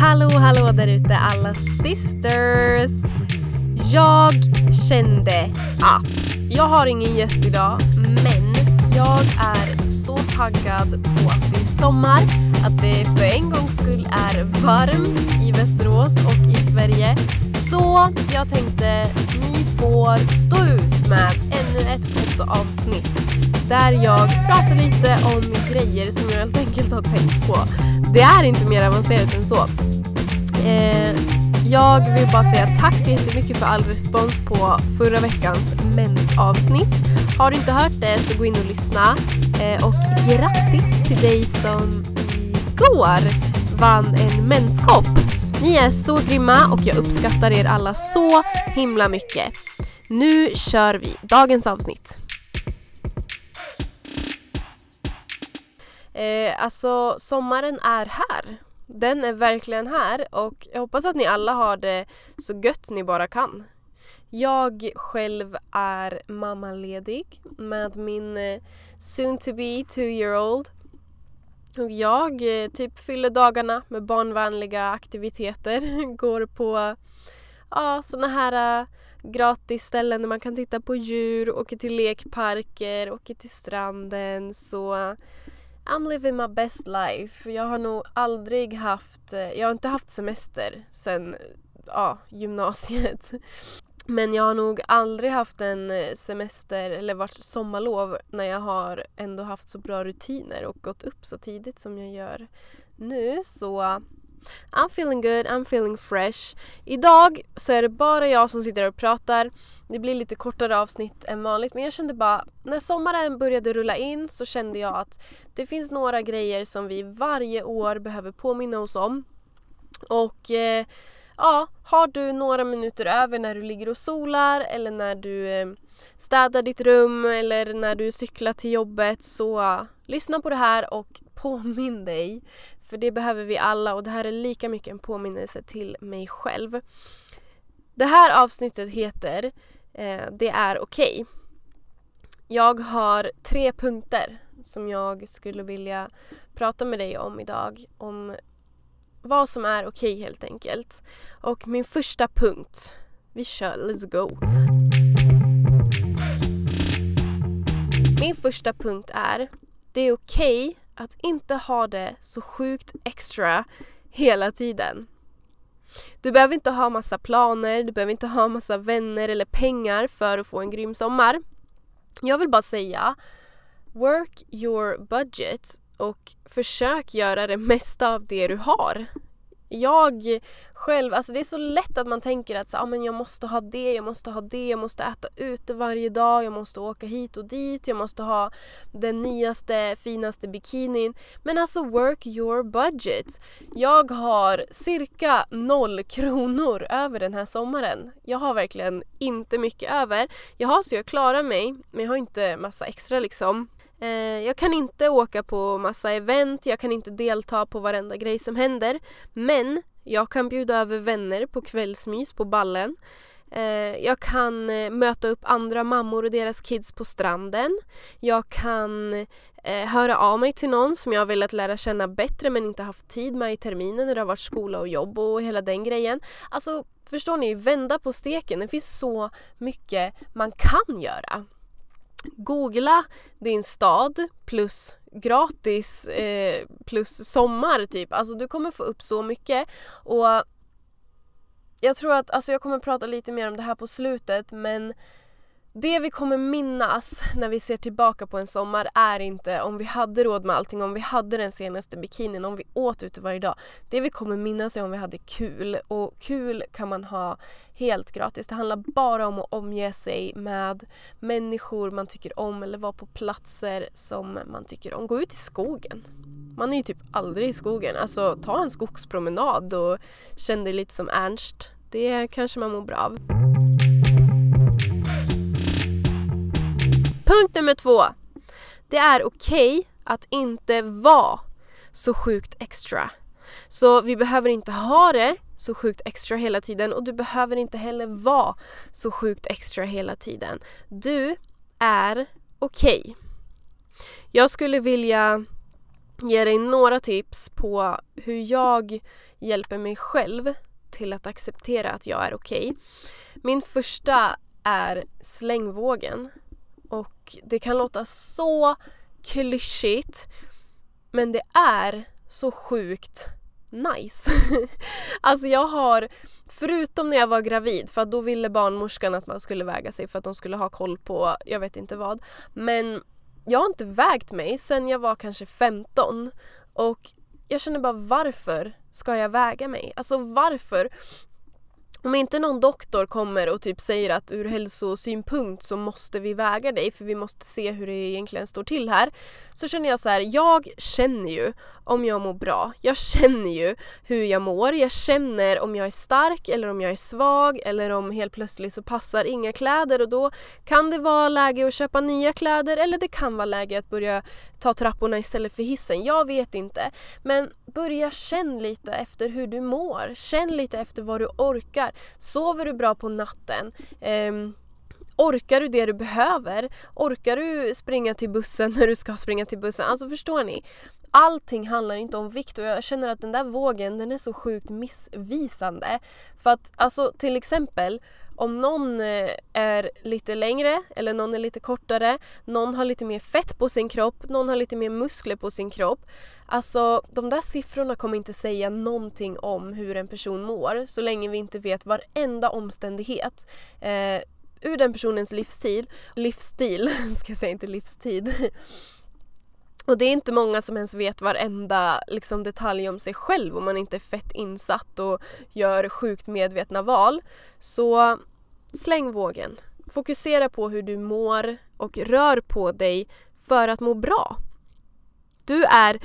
Hallå hallå där ute alla sisters! Jag kände att jag har ingen gäst idag men jag är så taggad på att det är sommar, att det för en gångs skull är varmt i Västerås och i Sverige. Så jag tänkte ni får stå ut med ännu ett poddavsnitt där jag pratar lite om grejer som jag helt enkelt har tänkt på. Det är inte mer avancerat än så. Eh, jag vill bara säga tack så jättemycket för all respons på förra veckans mensavsnitt. Har du inte hört det så gå in och lyssna. Eh, och grattis till dig som igår vann en menskopp. Ni är så grymma och jag uppskattar er alla så himla mycket. Nu kör vi dagens avsnitt. Eh, alltså sommaren är här. Den är verkligen här och jag hoppas att ni alla har det så gött ni bara kan. Jag själv är mammaledig med min eh, soon to be two year old. Och jag eh, typ fyller dagarna med barnvänliga aktiviteter. Går på ja, såna här eh, gratis ställen där man kan titta på djur, åker till lekparker, åker till stranden. Så I'm living my best life. Jag har nog aldrig haft, eh, jag har inte haft semester sen ja, gymnasiet. Men jag har nog aldrig haft en eh, semester eller varit sommarlov när jag har ändå haft så bra rutiner och gått upp så tidigt som jag gör nu. Så I'm feeling good, I'm feeling fresh. Idag så är det bara jag som sitter och pratar. Det blir lite kortare avsnitt än vanligt men jag kände bara när sommaren började rulla in så kände jag att det finns några grejer som vi varje år behöver påminna oss om. Och eh, ja, har du några minuter över när du ligger och solar eller när du eh, städar ditt rum eller när du cyklar till jobbet så uh, lyssna på det här och påminn dig för det behöver vi alla och det här är lika mycket en påminnelse till mig själv. Det här avsnittet heter eh, Det är okej. Okay. Jag har tre punkter som jag skulle vilja prata med dig om idag. Om vad som är okej okay, helt enkelt. Och min första punkt, vi kör, let's go. Min första punkt är, det är okej okay att inte ha det så sjukt extra hela tiden. Du behöver inte ha massa planer, du behöver inte ha massa vänner eller pengar för att få en grym sommar. Jag vill bara säga, work your budget och försök göra det mesta av det du har jag själv, alltså det är så lätt att man tänker att så, ah, men jag måste ha det, jag måste ha det, jag måste äta ute varje dag, jag måste åka hit och dit, jag måste ha den nyaste, finaste bikinin. Men alltså work your budget. Jag har cirka noll kronor över den här sommaren. Jag har verkligen inte mycket över. Jag har så jag klarar mig, men jag har inte massa extra liksom. Eh, jag kan inte åka på massa event, jag kan inte delta på varenda grej som händer. Men jag kan bjuda över vänner på kvällsmys på ballen. Eh, jag kan eh, möta upp andra mammor och deras kids på stranden. Jag kan eh, höra av mig till någon som jag har velat lära känna bättre men inte haft tid med i terminen när det har varit skola och jobb och hela den grejen. Alltså förstår ni, vända på steken. Det finns så mycket man kan göra. Googla din stad plus gratis eh, plus sommar typ. Alltså du kommer få upp så mycket. Och jag tror att, alltså jag kommer prata lite mer om det här på slutet men det vi kommer minnas när vi ser tillbaka på en sommar är inte om vi hade råd med allting, om vi hade den senaste bikinin, om vi åt ute varje dag. Det vi kommer minnas är om vi hade kul och kul kan man ha helt gratis. Det handlar bara om att omge sig med människor man tycker om eller vara på platser som man tycker om. Gå ut i skogen. Man är ju typ aldrig i skogen. Alltså ta en skogspromenad och känn dig lite som Ernst. Det kanske man mår bra av. Punkt nummer två. Det är okej okay att inte vara så sjukt extra. Så vi behöver inte ha det så sjukt extra hela tiden och du behöver inte heller vara så sjukt extra hela tiden. Du är okej. Okay. Jag skulle vilja ge dig några tips på hur jag hjälper mig själv till att acceptera att jag är okej. Okay. Min första är slängvågen. Och det kan låta så klyschigt men det är så sjukt nice. alltså jag har, förutom när jag var gravid för att då ville barnmorskan att man skulle väga sig för att de skulle ha koll på jag vet inte vad. Men jag har inte vägt mig sen jag var kanske 15 och jag känner bara varför ska jag väga mig? Alltså varför? Om inte någon doktor kommer och typ säger att ur hälsosynpunkt så måste vi väga dig för vi måste se hur det egentligen står till här. Så känner jag så här, jag känner ju om jag mår bra. Jag känner ju hur jag mår. Jag känner om jag är stark eller om jag är svag eller om helt plötsligt så passar inga kläder och då kan det vara läge att köpa nya kläder eller det kan vara läge att börja ta trapporna istället för hissen. Jag vet inte. Men börja känn lite efter hur du mår. Känn lite efter vad du orkar. Sover du bra på natten? Um, Orkar du det du behöver? Orkar du springa till bussen när du ska springa till bussen? Alltså förstår ni? Allting handlar inte om vikt och jag känner att den där vågen den är så sjukt missvisande. För att alltså till exempel om någon eh, är lite längre eller någon är lite kortare, någon har lite mer fett på sin kropp, någon har lite mer muskler på sin kropp. Alltså de där siffrorna kommer inte säga någonting om hur en person mår så länge vi inte vet varenda omständighet. Eh, ur den personens livsstil, livsstil ska jag säga, inte livstid. Och det är inte många som ens vet varenda liksom, detalj om sig själv om man inte är fett insatt och gör sjukt medvetna val. Så släng vågen. Fokusera på hur du mår och rör på dig för att må bra. Du är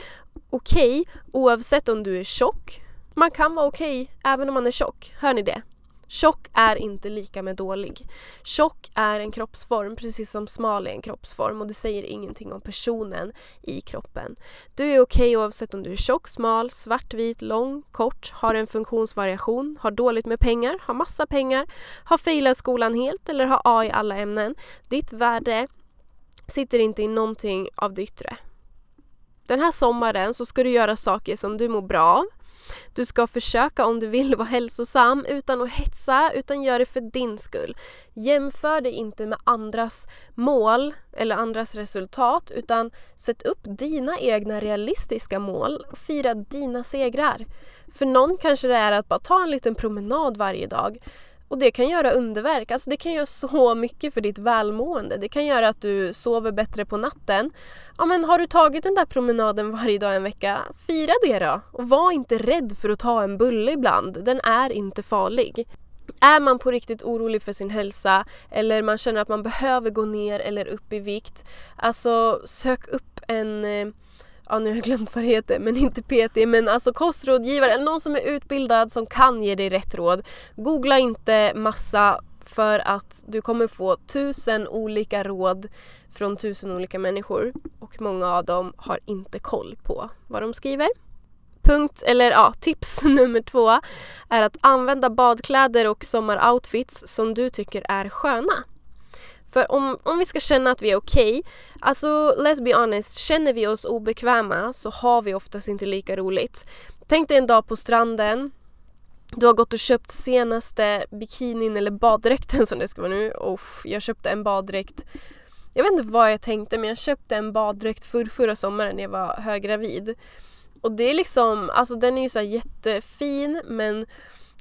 okej okay, oavsett om du är tjock. Man kan vara okej okay, även om man är tjock. Hör ni det? Tjock är inte lika med dålig. Tjock är en kroppsform precis som smal är en kroppsform och det säger ingenting om personen i kroppen. Du är okej okay oavsett om du är tjock, smal, svart, vit, lång, kort, har en funktionsvariation, har dåligt med pengar, har massa pengar, har failat skolan helt eller har A i alla ämnen. Ditt värde sitter inte i någonting av det yttre. Den här sommaren så ska du göra saker som du mår bra av du ska försöka om du vill vara hälsosam utan att hetsa, utan gör det för din skull. Jämför dig inte med andras mål eller andras resultat utan sätt upp dina egna realistiska mål och fira dina segrar. För någon kanske det är att bara ta en liten promenad varje dag och det kan göra underverk, alltså det kan göra så mycket för ditt välmående. Det kan göra att du sover bättre på natten. Ja men har du tagit den där promenaden varje dag en vecka, fira det då! Och var inte rädd för att ta en bulle ibland, den är inte farlig. Är man på riktigt orolig för sin hälsa eller man känner att man behöver gå ner eller upp i vikt, alltså sök upp en eh, ja nu har jag glömt vad det heter, men inte PT, men alltså kostrådgivare eller någon som är utbildad som kan ge dig rätt råd. Googla inte massa för att du kommer få tusen olika råd från tusen olika människor och många av dem har inte koll på vad de skriver. Punkt, eller ja, tips nummer två är att använda badkläder och sommaroutfits som du tycker är sköna. För om, om vi ska känna att vi är okej, okay, alltså let's be honest, känner vi oss obekväma så har vi oftast inte lika roligt. Tänk dig en dag på stranden, du har gått och köpt senaste bikinin eller baddräkten som det ska vara nu. Oh, jag köpte en baddräkt jag vet inte vad jag tänkte men jag köpte en baddräkt för, förra sommaren när jag var höggravid. Och det är liksom, alltså den är ju så jättefin men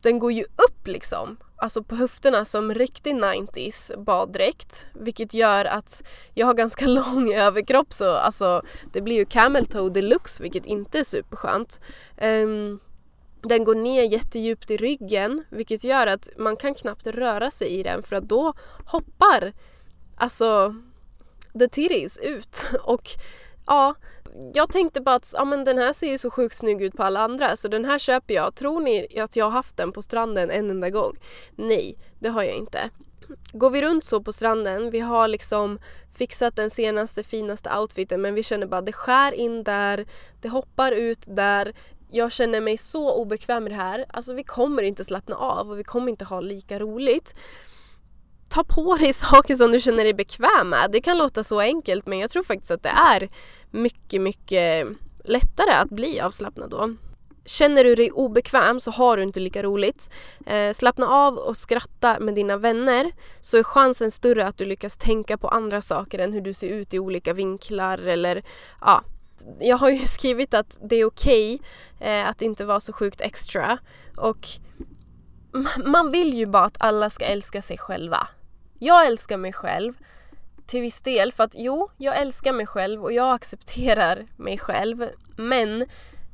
den går ju upp liksom alltså på höfterna som riktig 90s baddräkt vilket gör att jag har ganska lång överkropp så alltså det blir ju camel toe deluxe vilket inte är superskönt. Um, den går ner jättedjupt i ryggen vilket gör att man kan knappt röra sig i den för att då hoppar alltså the titties ut och ja, jag tänkte bara att ja, men den här ser ju så sjukt snygg ut på alla andra så den här köper jag. Tror ni att jag har haft den på stranden en enda gång? Nej, det har jag inte. Går vi runt så på stranden, vi har liksom fixat den senaste finaste outfiten men vi känner bara det skär in där, det hoppar ut där. Jag känner mig så obekväm i det här. Alltså vi kommer inte slappna av och vi kommer inte ha lika roligt ta på dig saker som du känner dig bekväm med. Det kan låta så enkelt men jag tror faktiskt att det är mycket, mycket lättare att bli avslappnad då. Känner du dig obekväm så har du inte lika roligt. Eh, slappna av och skratta med dina vänner så är chansen större att du lyckas tänka på andra saker än hur du ser ut i olika vinklar eller ja. Jag har ju skrivit att det är okej okay, eh, att inte vara så sjukt extra och man vill ju bara att alla ska älska sig själva. Jag älskar mig själv till viss del för att jo, jag älskar mig själv och jag accepterar mig själv men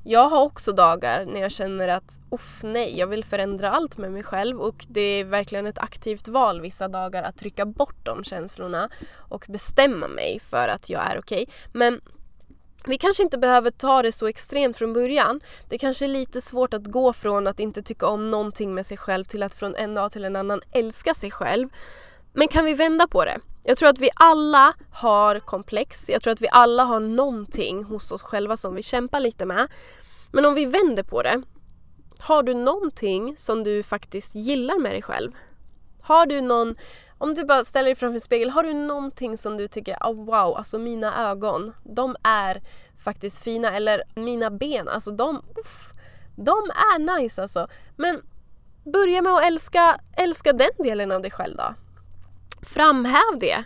jag har också dagar när jag känner att uff nej, jag vill förändra allt med mig själv och det är verkligen ett aktivt val vissa dagar att trycka bort de känslorna och bestämma mig för att jag är okej. Okay. Men vi kanske inte behöver ta det så extremt från början. Det kanske är lite svårt att gå från att inte tycka om någonting med sig själv till att från en dag till en annan älska sig själv. Men kan vi vända på det? Jag tror att vi alla har komplex. Jag tror att vi alla har någonting hos oss själva som vi kämpar lite med. Men om vi vänder på det. Har du någonting som du faktiskt gillar med dig själv? Har du någon, om du bara ställer dig framför en spegel, har du någonting som du tycker, oh, wow, alltså mina ögon, de är faktiskt fina. Eller mina ben, alltså de, uff, de är nice alltså. Men börja med att älska, älska den delen av dig själv då. Framhäv det.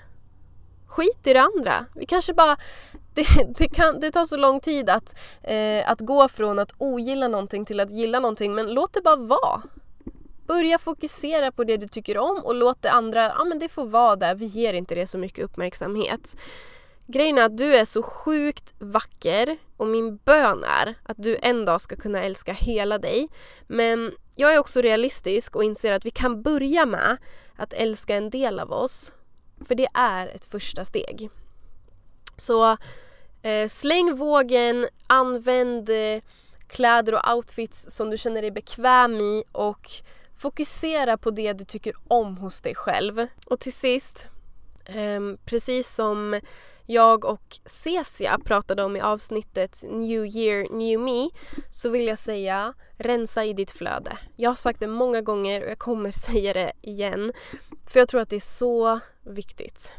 Skit i det andra. Vi kanske bara det, det, kan, det tar så lång tid att, eh, att gå från att ogilla någonting till att gilla någonting men låt det bara vara. Börja fokusera på det du tycker om och låt det andra, ja men det får vara där, vi ger inte det så mycket uppmärksamhet. Grejen är att du är så sjukt vacker och min bön är att du en dag ska kunna älska hela dig. Men jag är också realistisk och inser att vi kan börja med att älska en del av oss. För det är ett första steg. Så eh, släng vågen, använd eh, kläder och outfits som du känner dig bekväm i och fokusera på det du tycker om hos dig själv. Och till sist, eh, precis som jag och Cecia pratade om i avsnittet New year, new me så vill jag säga rensa i ditt flöde. Jag har sagt det många gånger och jag kommer säga det igen för jag tror att det är så viktigt.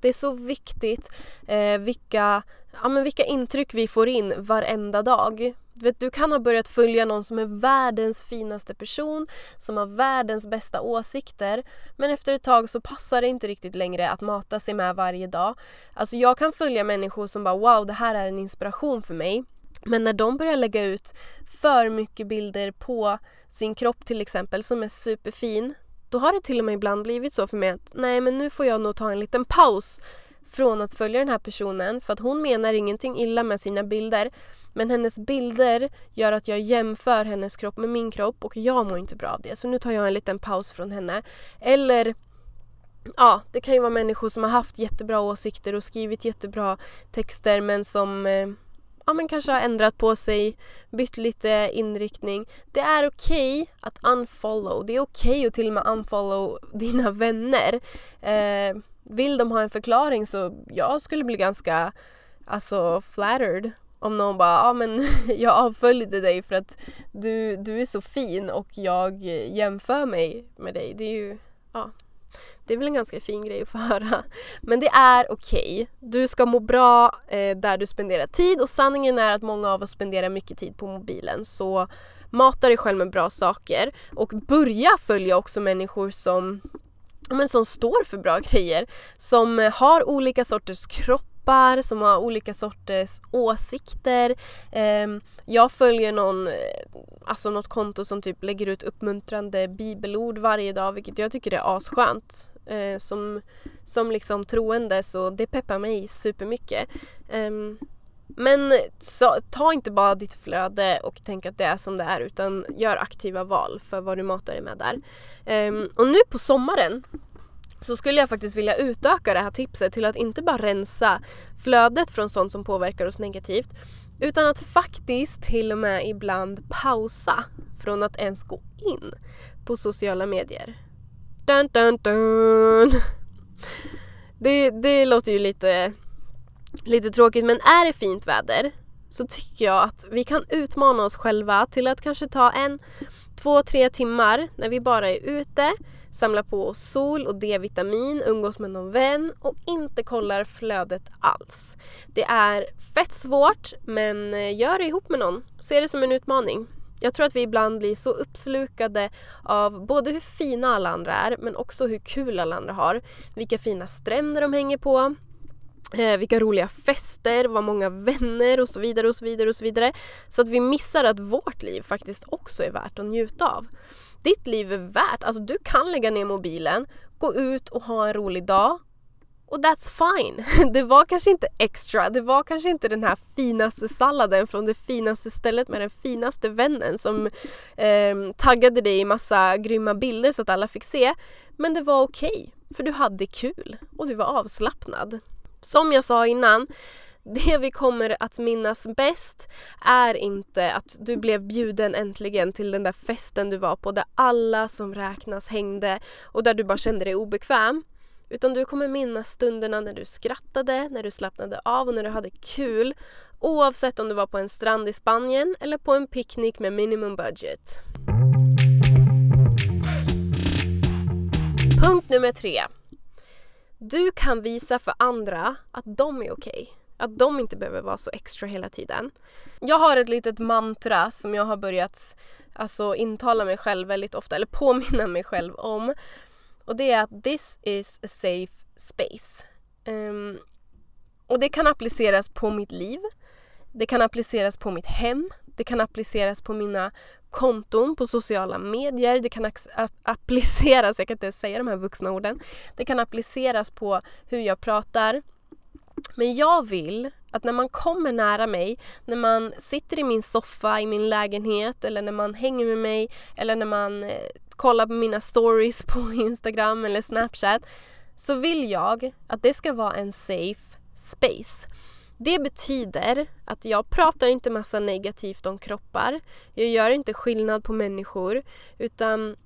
Det är så viktigt eh, vilka, ja, men vilka intryck vi får in varenda dag. Du, vet, du kan ha börjat följa någon som är världens finaste person, som har världens bästa åsikter men efter ett tag så passar det inte riktigt längre att mata sig med varje dag. Alltså jag kan följa människor som bara wow, det här är en inspiration för mig. Men när de börjar lägga ut för mycket bilder på sin kropp till exempel som är superfin då har det till och med ibland blivit så för mig att nej men nu får jag nog ta en liten paus från att följa den här personen för att hon menar ingenting illa med sina bilder men hennes bilder gör att jag jämför hennes kropp med min kropp och jag mår inte bra av det så nu tar jag en liten paus från henne. Eller Ja, det kan ju vara människor som har haft jättebra åsikter och skrivit jättebra texter men som eh, ja, men kanske har ändrat på sig, bytt lite inriktning. Det är okej okay att unfollow. Det är okej okay att till och med unfollow dina vänner. Eh, vill de ha en förklaring så jag skulle bli ganska alltså flattered om någon bara, ja men jag avföljde dig för att du, du är så fin och jag jämför mig med dig. Det är ju, ja, det är väl en ganska fin grej att få höra. Men det är okej. Okay. Du ska må bra eh, där du spenderar tid och sanningen är att många av oss spenderar mycket tid på mobilen. Så mata dig själv med bra saker och börja följa också människor som men som står för bra grejer. Som har olika sorters kroppar, som har olika sorters åsikter. Ehm, jag följer någon, eh, alltså något konto som typ lägger ut uppmuntrande bibelord varje dag vilket jag tycker är asskönt. Eh, som, som liksom troende så det peppar mig supermycket. Ehm, men så, ta inte bara ditt flöde och tänk att det är som det är utan gör aktiva val för vad du matar dig med där. Um, och nu på sommaren så skulle jag faktiskt vilja utöka det här tipset till att inte bara rensa flödet från sånt som påverkar oss negativt utan att faktiskt till och med ibland pausa från att ens gå in på sociala medier. Dun, dun, dun. Det, det låter ju lite, lite tråkigt men är det fint väder så tycker jag att vi kan utmana oss själva till att kanske ta en, två, tre timmar när vi bara är ute samlar på oss sol och D-vitamin, umgås med någon vän och inte kollar flödet alls. Det är fett svårt men eh, gör det ihop med någon. Se det som en utmaning. Jag tror att vi ibland blir så uppslukade av både hur fina alla andra är men också hur kul alla andra har. Vilka fina stränder de hänger på, eh, vilka roliga fester, vad många vänner och så vidare och så vidare och så vidare. Så att vi missar att vårt liv faktiskt också är värt att njuta av. Ditt liv är värt, alltså du kan lägga ner mobilen, gå ut och ha en rolig dag och that's fine. Det var kanske inte extra, det var kanske inte den här finaste salladen från det finaste stället med den finaste vännen som eh, taggade dig i massa grymma bilder så att alla fick se. Men det var okej, okay, för du hade kul och du var avslappnad. Som jag sa innan, det vi kommer att minnas bäst är inte att du blev bjuden äntligen till den där festen du var på där alla som räknas hängde och där du bara kände dig obekväm. Utan du kommer minnas stunderna när du skrattade, när du slappnade av och när du hade kul oavsett om du var på en strand i Spanien eller på en picknick med minimum budget. Punkt nummer tre. Du kan visa för andra att de är okej. Okay. Att de inte behöver vara så extra hela tiden. Jag har ett litet mantra som jag har börjat alltså, intala mig själv väldigt ofta, eller påminna mig själv om. Och det är att this is a safe space. Um, och det kan appliceras på mitt liv. Det kan appliceras på mitt hem. Det kan appliceras på mina konton på sociala medier. Det kan appliceras, jag kan inte säga de här vuxna orden. Det kan appliceras på hur jag pratar. Men jag vill att när man kommer nära mig, när man sitter i min soffa i min lägenhet eller när man hänger med mig eller när man eh, kollar på mina stories på Instagram eller Snapchat så vill jag att det ska vara en safe space. Det betyder att jag pratar inte massa negativt om kroppar. Jag gör inte skillnad på människor utan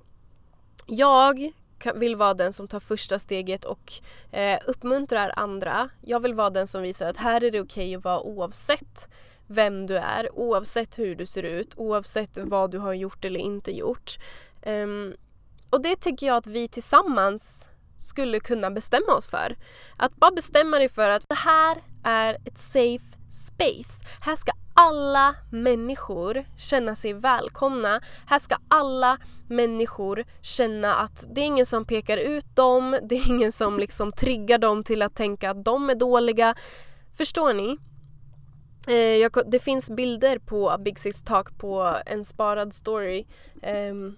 jag vill vara den som tar första steget och eh, uppmuntrar andra. Jag vill vara den som visar att här är det okej okay att vara oavsett vem du är, oavsett hur du ser ut, oavsett vad du har gjort eller inte gjort. Um, och det tycker jag att vi tillsammans skulle kunna bestämma oss för. Att bara bestämma dig för att det här är ett safe space. Här ska alla människor känna sig välkomna. Här ska alla människor känna att det är ingen som pekar ut dem, det är ingen som liksom triggar dem till att tänka att de är dåliga. Förstår ni? Eh, jag, det finns bilder på Big Six Talk på en sparad story. Um,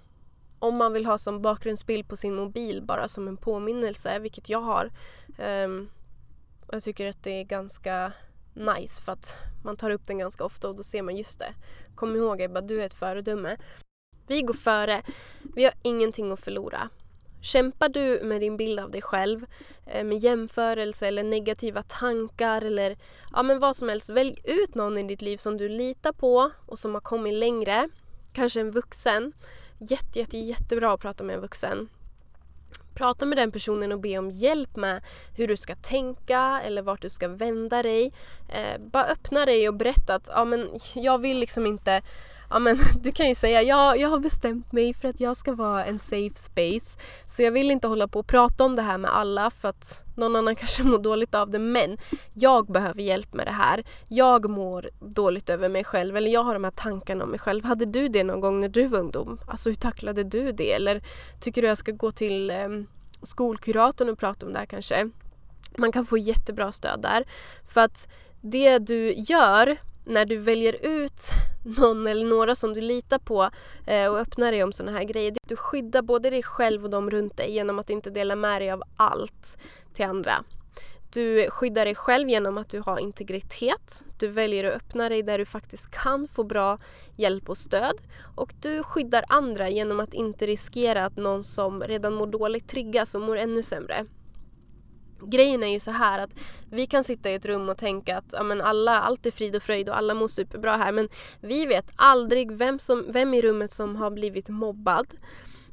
om man vill ha som bakgrundsbild på sin mobil bara som en påminnelse, vilket jag har. Um, jag tycker att det är ganska nice för att man tar upp den ganska ofta och då ser man just det. Kom ihåg Ebba, du är ett föredöme. Vi går före. Vi har ingenting att förlora. Kämpar du med din bild av dig själv, eh, med jämförelse eller negativa tankar eller ja, men vad som helst. Välj ut någon i ditt liv som du litar på och som har kommit längre. Kanske en vuxen. Jätte, jätte, jättebra att prata med en vuxen. Prata med den personen och be om hjälp med hur du ska tänka eller vart du ska vända dig. Eh, bara öppna dig och berätta att ja, men jag vill liksom inte ja men du kan ju säga ja, jag har bestämt mig för att jag ska vara en safe space. Så jag vill inte hålla på och prata om det här med alla för att någon annan kanske mår dåligt av det. Men jag behöver hjälp med det här. Jag mår dåligt över mig själv eller jag har de här tankarna om mig själv. Hade du det någon gång när du var ungdom? Alltså hur tacklade du det? Eller tycker du jag ska gå till eh, skolkuratorn och prata om det här kanske? Man kan få jättebra stöd där. För att det du gör när du väljer ut någon eller några som du litar på eh, och öppnar dig om sådana här grejer. Du skyddar både dig själv och de runt dig genom att inte dela med dig av allt till andra. Du skyddar dig själv genom att du har integritet. Du väljer att öppna dig där du faktiskt kan få bra hjälp och stöd. Och du skyddar andra genom att inte riskera att någon som redan mår dåligt triggas och mår ännu sämre. Grejen är ju så här att vi kan sitta i ett rum och tänka att ja, men alla, allt är frid och fröjd och alla mår superbra här men vi vet aldrig vem, som, vem i rummet som har blivit mobbad.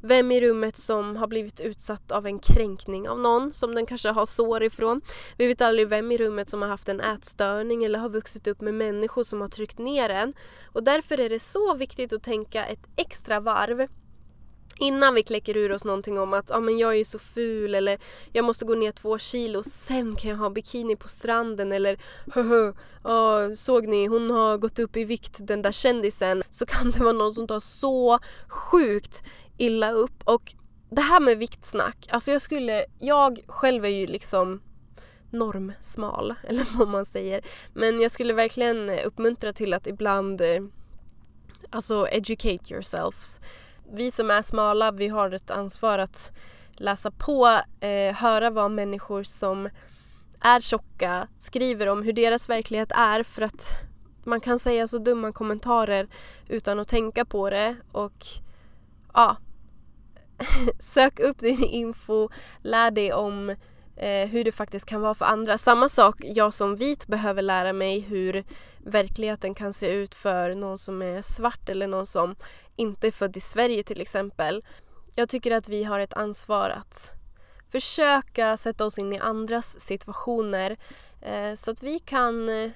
Vem i rummet som har blivit utsatt av en kränkning av någon som den kanske har sår ifrån. Vi vet aldrig vem i rummet som har haft en ätstörning eller har vuxit upp med människor som har tryckt ner en. Och därför är det så viktigt att tänka ett extra varv Innan vi kläcker ur oss någonting om att ah, men jag är så ful eller jag måste gå ner två kilo sen kan jag ha bikini på stranden eller höhö, ah, såg ni hon har gått upp i vikt den där kändisen. Så kan det vara någon som tar så sjukt illa upp. Och det här med viktsnack, alltså jag skulle, jag själv är ju liksom normsmal eller vad man säger. Men jag skulle verkligen uppmuntra till att ibland eh, alltså educate yourselves vi som är smala, vi har ett ansvar att läsa på, eh, höra vad människor som är tjocka skriver om hur deras verklighet är för att man kan säga så dumma kommentarer utan att tänka på det och ja, sök upp din info, lär dig om eh, hur det faktiskt kan vara för andra. Samma sak, jag som vit behöver lära mig hur verkligheten kan se ut för någon som är svart eller någon som inte är född i Sverige till exempel. Jag tycker att vi har ett ansvar att försöka sätta oss in i andras situationer eh, så att vi kan eh,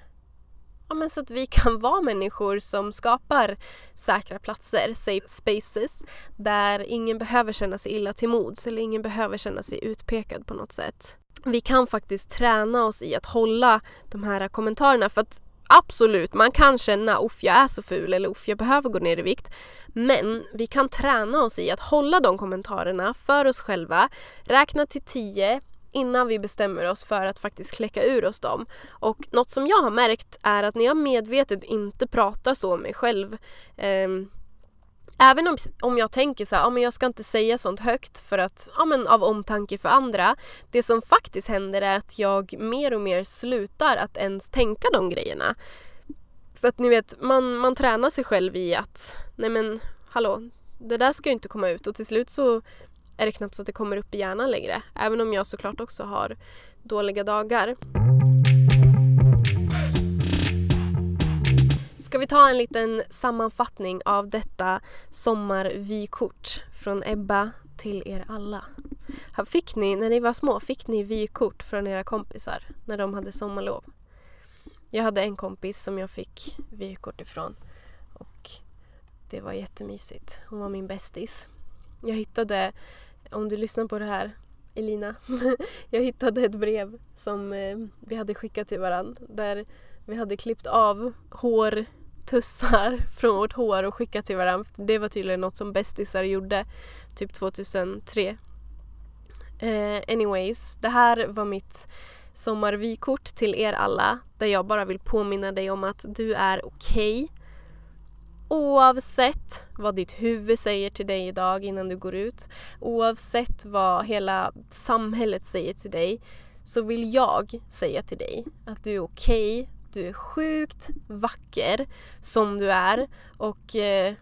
ja, men så att vi kan vara människor som skapar säkra platser, safe spaces, där ingen behöver känna sig illa till mods eller ingen behöver känna sig utpekad på något sätt. Vi kan faktiskt träna oss i att hålla de här kommentarerna för att absolut, man kan känna uff jag är så ful eller uff jag behöver gå ner i vikt. Men vi kan träna oss i att hålla de kommentarerna för oss själva, räkna till tio innan vi bestämmer oss för att faktiskt kläcka ur oss dem. Och något som jag har märkt är att när jag medvetet inte pratar så om mig själv eh, Även om, om jag tänker så här, ja, men jag ska inte säga sånt högt för att, ja, men av omtanke för andra. Det som faktiskt händer är att jag mer och mer slutar att ens tänka de grejerna. För att ni vet, man, man tränar sig själv i att, nej men hallå, det där ska ju inte komma ut och till slut så är det knappt så att det kommer upp i hjärnan längre. Även om jag såklart också har dåliga dagar. Ska vi ta en liten sammanfattning av detta sommarvykort från Ebba till er alla. Fick ni, när ni var små, fick ni vykort från era kompisar när de hade sommarlov? Jag hade en kompis som jag fick vykort ifrån och det var jättemysigt. Hon var min bästis. Jag hittade om du lyssnar på det här, Elina. jag hittade ett brev som eh, vi hade skickat till varandra där vi hade klippt av hår tussar från vårt hår och skicka till varandra. Det var tydligen något som bästisar gjorde typ 2003. Uh, eh, anyways, det här var mitt sommarvykort till er alla där jag bara vill påminna dig om att du är okej. Okay Oavsett vad ditt huvud säger till dig idag innan du går ut, oavsett vad hela samhället säger till dig, så vill jag säga till dig att du är okej, okay, du är sjukt vacker som du är och eh,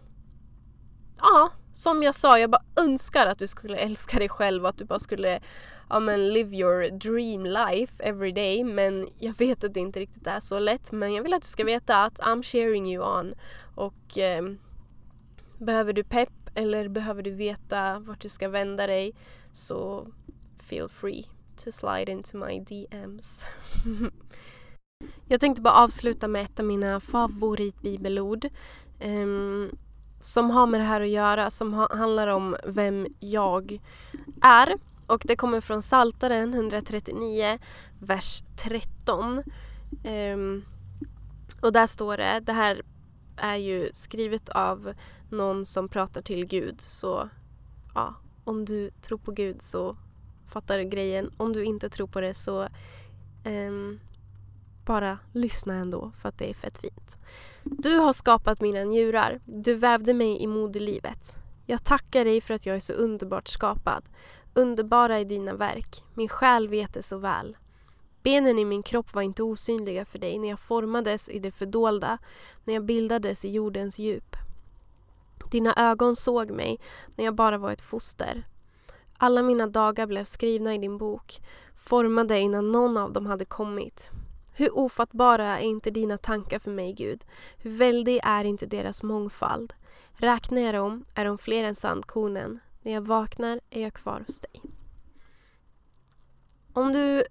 ja, som jag sa, jag bara önskar att du skulle älska dig själv och att du bara skulle ja, men live your dream life every day men jag vet att det inte riktigt är så lätt men jag vill att du ska veta att I'm sharing you on och eh, behöver du pepp eller behöver du veta vart du ska vända dig så feel free to slide into my DMs. jag tänkte bara avsluta med ett av mina favoritbibelord um, som har med det här att göra, som ha, handlar om vem jag är. Och det kommer från Saltaren 139, vers 13. Um, ehm, och där står det, det här är ju skrivet av någon som pratar till Gud. Så ja, om du tror på Gud så fattar du grejen. Om du inte tror på det så um, bara lyssna ändå för att det är fett fint. Du har skapat mina njurar. Du vävde mig i moderlivet. Jag tackar dig för att jag är så underbart skapad. Underbara i dina verk. Min själ vet det så väl. Benen i min kropp var inte osynliga för dig när jag formades i det fördolda, när jag bildades i jordens djup. Dina ögon såg mig när jag bara var ett foster. Alla mina dagar blev skrivna i din bok, formade innan någon av dem hade kommit. Hur ofattbara är inte dina tankar för mig, Gud? Hur väldig är inte deras mångfald? Räknar jag dem är de fler än sandkornen. När jag vaknar är jag kvar hos dig. Om du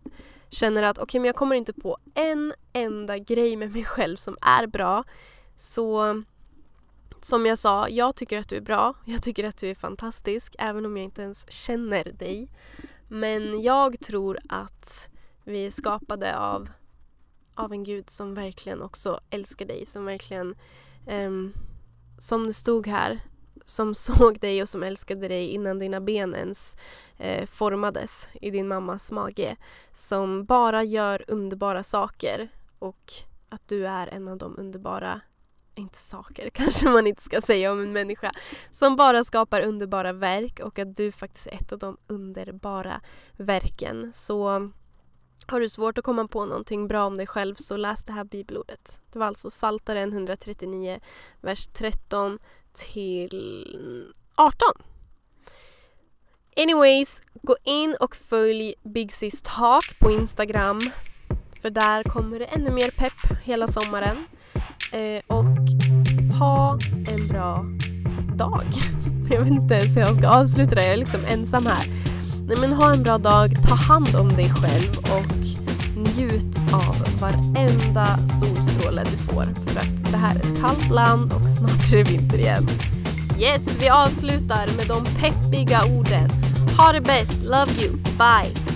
känner att okej, okay, men jag kommer inte på en enda grej med mig själv som är bra så som jag sa, jag tycker att du är bra. Jag tycker att du är fantastisk även om jag inte ens känner dig. Men jag tror att vi är skapade av, av en gud som verkligen också älskar dig. Som verkligen, um, som det stod här, som såg dig och som älskade dig innan dina ben ens eh, formades i din mammas mage. Som bara gör underbara saker och att du är en av de underbara inte saker kanske man inte ska säga om en människa som bara skapar underbara verk och att du faktiskt är ett av de underbara verken. Så har du svårt att komma på någonting bra om dig själv så läs det här bibelordet. Det var alltså Saltaren 139, vers 13 till 18. Anyways, gå in och följ Big Sis Talk på Instagram. För där kommer det ännu mer pepp hela sommaren. Eh, och ha en bra dag. Jag vet inte ens hur jag ska avsluta det, jag är liksom ensam här. Nej men ha en bra dag, ta hand om dig själv och njut av varenda solstråle du får. För att det här är ett kallt land och snart är det vinter igen. Yes, vi avslutar med de peppiga orden. Ha det bäst, love you, bye!